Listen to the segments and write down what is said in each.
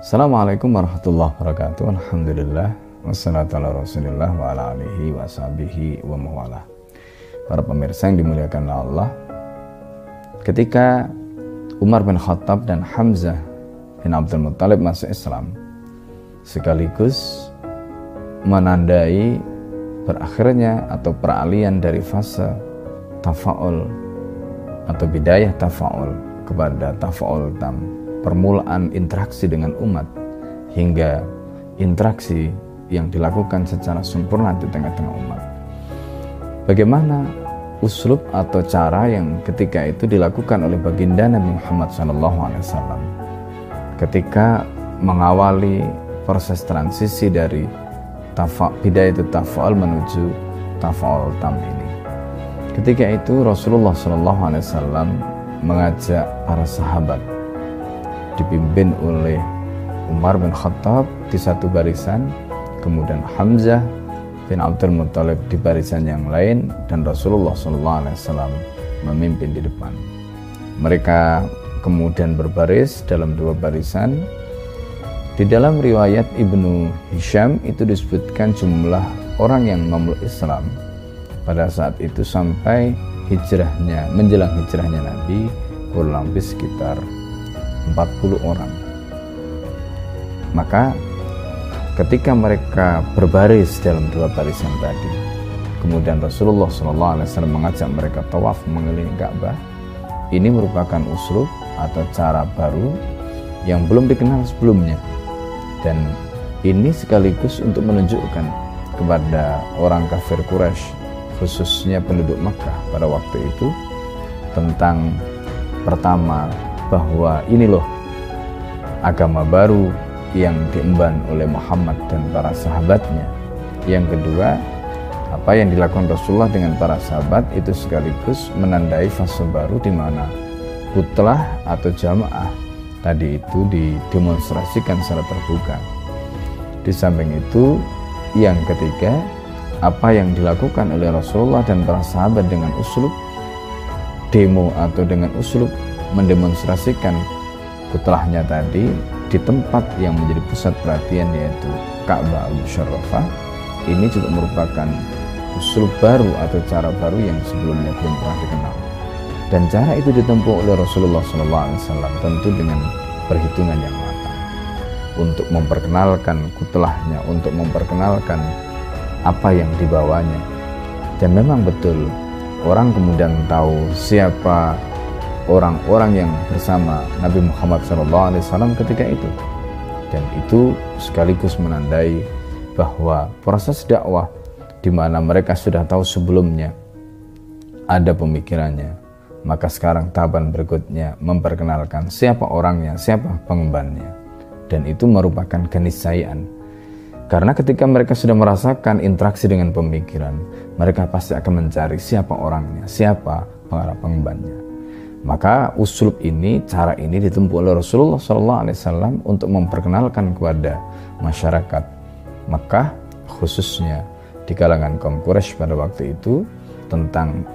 Assalamualaikum warahmatullahi wabarakatuh. Alhamdulillah. Wassalatu ala rasulillah wa alihi wa wa. Para pemirsa yang dimuliakan Allah. Ketika Umar bin Khattab dan Hamzah bin Abdul Muttalib masuk Islam, sekaligus menandai berakhirnya atau peralihan dari fase tafaul atau bidayah tafaul kepada tafaul tam permulaan interaksi dengan umat hingga interaksi yang dilakukan secara sempurna di tengah-tengah umat bagaimana uslub atau cara yang ketika itu dilakukan oleh baginda Nabi Muhammad SAW ketika mengawali proses transisi dari tafa, bidayah itu tafa'al menuju tafa'al tam ini. Ketika itu Rasulullah SAW mengajak para sahabat dipimpin oleh Umar bin Khattab di satu barisan, kemudian Hamzah bin Abdul Muttalib di barisan yang lain dan Rasulullah SAW memimpin di depan. Mereka kemudian berbaris dalam dua barisan di dalam riwayat Ibnu Hisham itu disebutkan jumlah orang yang memeluk Islam pada saat itu sampai hijrahnya, menjelang hijrahnya Nabi kurang lebih sekitar 40 orang. Maka ketika mereka berbaris dalam dua barisan tadi, kemudian Rasulullah SAW mengajak mereka tawaf mengelilingi Ka'bah, ini merupakan uslub atau cara baru yang belum dikenal sebelumnya dan ini sekaligus untuk menunjukkan kepada orang kafir Quraisy khususnya penduduk Makkah pada waktu itu tentang pertama bahwa ini loh agama baru yang diemban oleh Muhammad dan para sahabatnya yang kedua apa yang dilakukan Rasulullah dengan para sahabat itu sekaligus menandai fase baru di mana putlah atau jamaah tadi itu didemonstrasikan secara terbuka. Di samping itu, yang ketiga, apa yang dilakukan oleh Rasulullah dan para sahabat dengan uslub demo atau dengan uslub mendemonstrasikan putrahnya tadi di tempat yang menjadi pusat perhatian yaitu Ka'bah al-Musharrafah ini juga merupakan uslub baru atau cara baru yang sebelumnya belum pernah dikenal. Dan cara itu ditempuh oleh Rasulullah SAW tentu dengan perhitungan yang matang. Untuk memperkenalkan kutelahnya, untuk memperkenalkan apa yang dibawanya. Dan memang betul orang kemudian tahu siapa orang-orang yang bersama Nabi Muhammad SAW ketika itu. Dan itu sekaligus menandai bahwa proses dakwah di mana mereka sudah tahu sebelumnya ada pemikirannya, maka sekarang tahapan berikutnya memperkenalkan siapa orangnya, siapa pengembannya. Dan itu merupakan keniscayaan. Karena ketika mereka sudah merasakan interaksi dengan pemikiran, mereka pasti akan mencari siapa orangnya, siapa pengarah pengembannya. Maka usul ini, cara ini ditempuh oleh Rasulullah SAW untuk memperkenalkan kepada masyarakat Mekah, khususnya di kalangan kaum Quraisy pada waktu itu tentang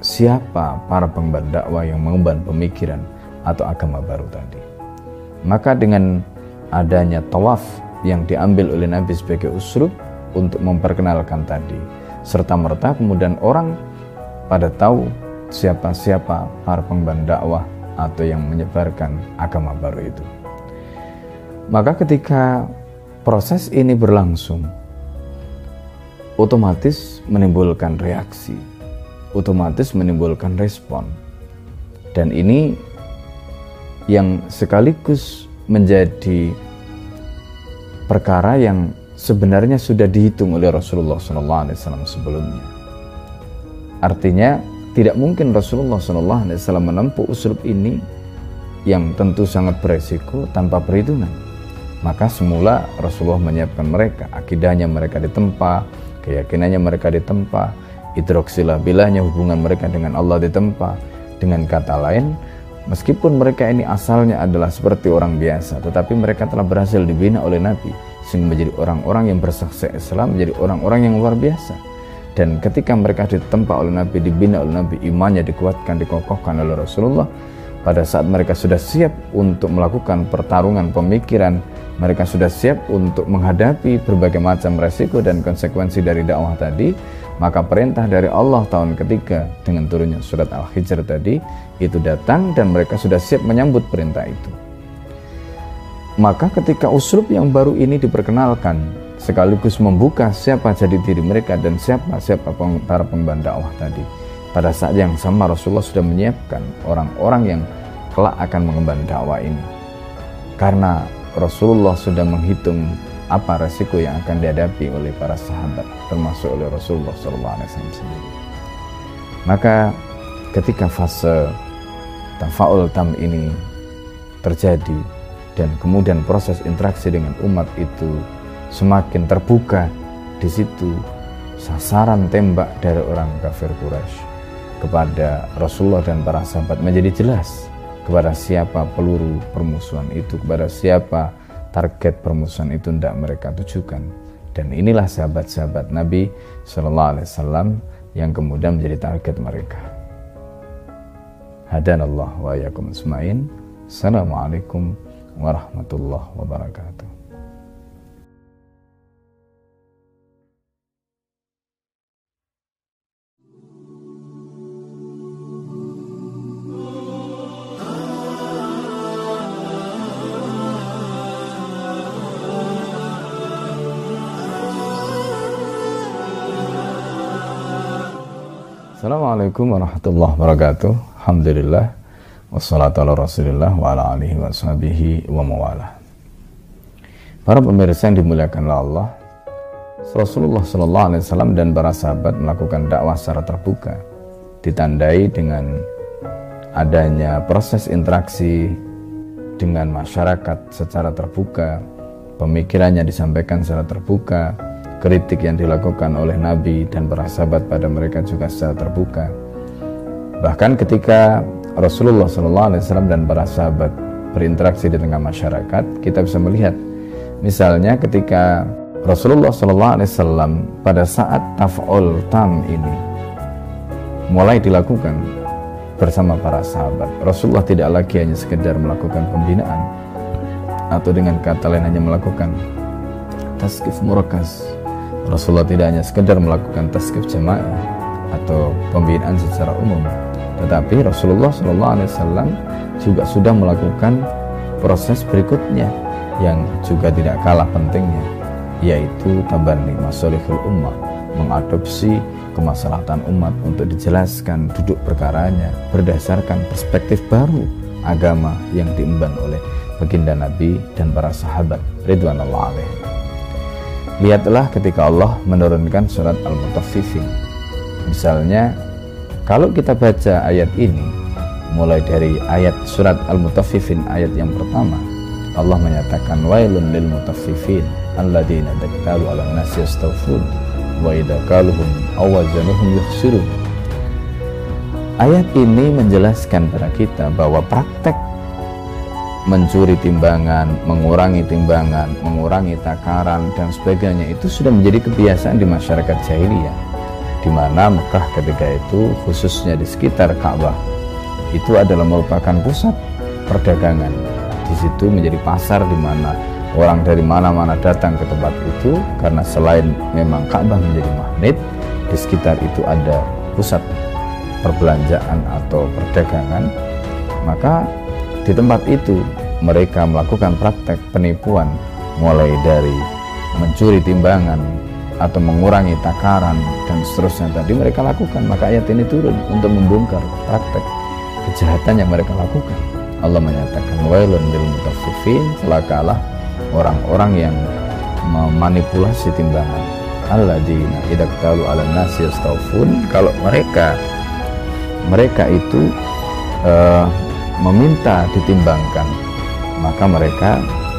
siapa para pengemban dakwah yang mengemban pemikiran atau agama baru tadi. Maka dengan adanya tawaf yang diambil oleh Nabi sebagai usrub untuk memperkenalkan tadi, serta merta kemudian orang pada tahu siapa-siapa para pengemban dakwah atau yang menyebarkan agama baru itu. Maka ketika proses ini berlangsung, otomatis menimbulkan reaksi otomatis menimbulkan respon. Dan ini yang sekaligus menjadi perkara yang sebenarnya sudah dihitung oleh Rasulullah SAW sebelumnya. Artinya tidak mungkin Rasulullah SAW menempuh usul ini yang tentu sangat beresiko tanpa perhitungan. Maka semula Rasulullah menyiapkan mereka, akidahnya mereka ditempa, keyakinannya mereka ditempa, hidroksilah bilahnya hubungan mereka dengan Allah ditempa dengan kata lain meskipun mereka ini asalnya adalah seperti orang biasa tetapi mereka telah berhasil dibina oleh Nabi sehingga menjadi orang-orang yang bersaksi Islam menjadi orang-orang yang luar biasa dan ketika mereka ditempa oleh Nabi dibina oleh Nabi imannya dikuatkan dikokohkan oleh Rasulullah pada saat mereka sudah siap untuk melakukan pertarungan pemikiran, mereka sudah siap untuk menghadapi berbagai macam resiko dan konsekuensi dari dakwah tadi, maka perintah dari Allah tahun ketiga dengan turunnya surat Al-Hijr tadi itu datang dan mereka sudah siap menyambut perintah itu. Maka ketika uslub yang baru ini diperkenalkan sekaligus membuka siapa jadi diri mereka dan siapa siapa para pembantu dakwah tadi pada saat yang sama Rasulullah sudah menyiapkan orang-orang yang kelak akan mengemban dakwah ini. Karena Rasulullah sudah menghitung apa resiko yang akan dihadapi oleh para sahabat termasuk oleh Rasulullah SAW sendiri. Maka ketika fase tafaul tam ini terjadi dan kemudian proses interaksi dengan umat itu semakin terbuka di situ sasaran tembak dari orang kafir Quraisy kepada Rasulullah dan para sahabat menjadi jelas kepada siapa peluru permusuhan itu, kepada siapa target permusuhan itu tidak mereka tujukan. Dan inilah sahabat-sahabat Nabi Shallallahu Alaihi Wasallam yang kemudian menjadi target mereka. Hadanallah wa yakum Assalamualaikum warahmatullahi wabarakatuh. Assalamualaikum warahmatullahi wabarakatuh. Alhamdulillah wassalatu ala Rasulillah wa ala alihi wa sahbihi wa mawala. Para pemirsa yang dimuliakan oleh Allah, Rasulullah Shallallahu alaihi wasallam dan para sahabat melakukan dakwah secara terbuka ditandai dengan adanya proses interaksi dengan masyarakat secara terbuka, pemikirannya disampaikan secara terbuka, kritik yang dilakukan oleh Nabi dan para sahabat pada mereka juga secara terbuka. Bahkan ketika Rasulullah SAW dan para sahabat berinteraksi di tengah masyarakat, kita bisa melihat misalnya ketika Rasulullah SAW pada saat taf'ul tam ini mulai dilakukan bersama para sahabat. Rasulullah tidak lagi hanya sekedar melakukan pembinaan atau dengan kata lain hanya melakukan taskif murakas Rasulullah tidak hanya sekedar melakukan taskif jamaah atau pembinaan secara umum, tetapi Rasulullah SAW juga sudah melakukan proses berikutnya yang juga tidak kalah pentingnya, yaitu tabani masolihul ummah, mengadopsi kemaslahatan umat untuk dijelaskan duduk perkaranya berdasarkan perspektif baru agama yang diemban oleh baginda Nabi dan para sahabat ridwanullah alaihi. Lihatlah ketika Allah menurunkan surat Al-Mutaffifin. Misalnya, kalau kita baca ayat ini, mulai dari ayat surat Al-Mutaffifin ayat yang pertama, Allah menyatakan wailun lil mutaffifin alladzina daktalu ala nasi yastawfun wa idza kaluhum aw wazanuhum yukhsirun. Ayat ini menjelaskan pada kita bahwa praktek mencuri timbangan, mengurangi timbangan, mengurangi takaran dan sebagainya itu sudah menjadi kebiasaan di masyarakat jahiliyah. Di mana Mekah ketika itu khususnya di sekitar Ka'bah itu adalah merupakan pusat perdagangan. Di situ menjadi pasar di mana orang dari mana-mana datang ke tempat itu karena selain memang Ka'bah menjadi magnet, di sekitar itu ada pusat perbelanjaan atau perdagangan, maka di tempat itu mereka melakukan praktek penipuan mulai dari mencuri timbangan atau mengurangi takaran dan seterusnya. Tadi mereka lakukan maka ayat ini turun untuk membongkar praktek kejahatan yang mereka lakukan. Allah menyatakan wailun lil mutaffifin. Celakalah orang-orang yang memanipulasi timbangan. Alladzina idza talu ala nasi kalau mereka mereka itu uh, meminta ditimbangkan maka mereka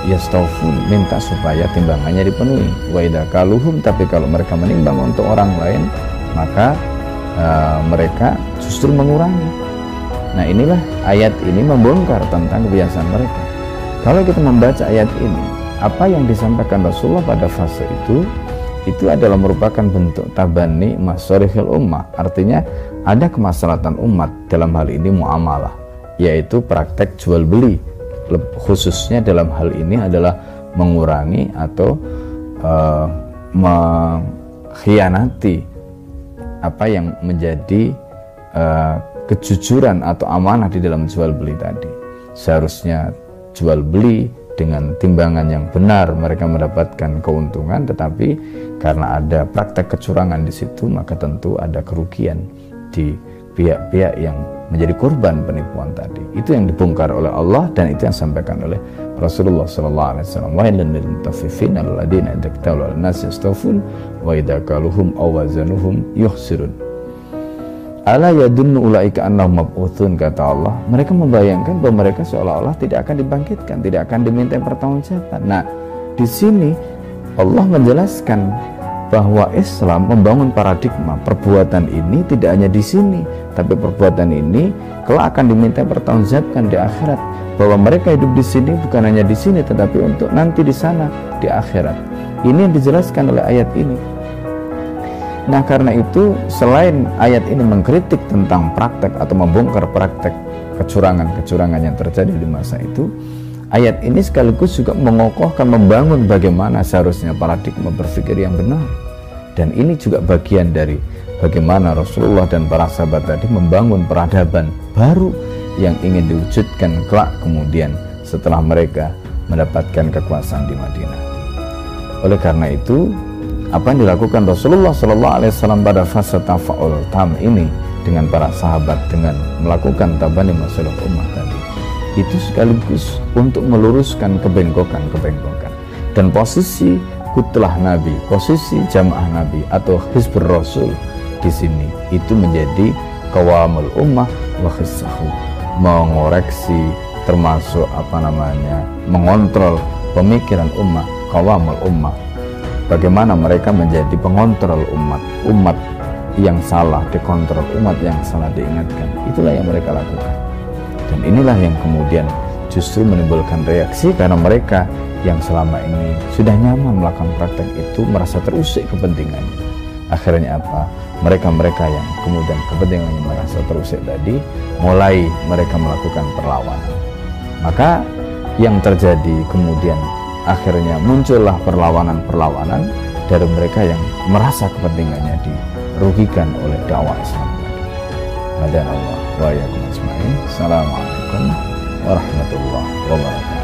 yastawfun minta supaya timbangannya dipenuhi. Wa kaluhum tapi kalau mereka menimbang untuk orang lain maka uh, mereka justru mengurangi. Nah inilah ayat ini membongkar tentang kebiasaan mereka. Kalau kita membaca ayat ini apa yang disampaikan Rasulullah pada fase itu itu adalah merupakan bentuk tabani masorihil ummah. Artinya ada kemaslahatan umat dalam hal ini muamalah yaitu praktek jual beli khususnya dalam hal ini adalah mengurangi atau uh, mengkhianati apa yang menjadi uh, kejujuran atau amanah di dalam jual beli tadi. Seharusnya jual beli dengan timbangan yang benar mereka mendapatkan keuntungan tetapi karena ada praktek kecurangan di situ maka tentu ada kerugian di pihak-pihak yang menjadi korban penipuan tadi. Itu yang dibongkar oleh Allah dan itu yang disampaikan oleh Rasulullah sallallahu alaihi wasallam. Wa lil mutaffifin alladziina idza ktalu al-nas yastawfun wa idza kaluhum aw wazanuhum yukhsirun. Ala yadunnu ulaika annahum mab'utsun kata Allah. Mereka membayangkan bahwa mereka seolah-olah tidak akan dibangkitkan, tidak akan diminta pertanggungjawaban. Nah, di sini Allah menjelaskan bahwa Islam membangun paradigma perbuatan ini tidak hanya di sini, tapi perbuatan ini kelak akan diminta pertanggungjawabkan di akhirat. Bahwa mereka hidup di sini bukan hanya di sini, tetapi untuk nanti di sana di akhirat. Ini yang dijelaskan oleh ayat ini. Nah karena itu selain ayat ini mengkritik tentang praktek atau membongkar praktek kecurangan-kecurangan yang terjadi di masa itu, Ayat ini sekaligus juga mengokohkan membangun bagaimana seharusnya paradigma berpikir yang benar. Dan ini juga bagian dari bagaimana Rasulullah dan para sahabat tadi membangun peradaban baru yang ingin diwujudkan kelak kemudian setelah mereka mendapatkan kekuasaan di Madinah. Oleh karena itu, apa yang dilakukan Rasulullah Shallallahu Alaihi Wasallam pada fase tafaul tam ini dengan para sahabat dengan melakukan tabani masalah umat tadi itu sekaligus untuk meluruskan kebengkokan-kebengkokan. Dan posisi kutlah Nabi, posisi jamaah Nabi atau Hizbur Rasul di sini itu menjadi kawamul ummah wa mengoreksi termasuk apa namanya mengontrol pemikiran ummah kawamul ummah. Bagaimana mereka menjadi pengontrol umat umat yang salah dikontrol umat yang salah diingatkan. Itulah yang mereka lakukan dan inilah yang kemudian justru menimbulkan reaksi karena mereka yang selama ini sudah nyaman melakukan praktek itu merasa terusik kepentingannya. Akhirnya apa? Mereka-mereka yang kemudian kepentingannya merasa terusik tadi mulai mereka melakukan perlawanan. Maka yang terjadi kemudian akhirnya muncullah perlawanan-perlawanan dari mereka yang merasa kepentingannya dirugikan oleh dakwah Islam tadi. Allah wa Assalamualaikum warahmatullahi wabarakatuh.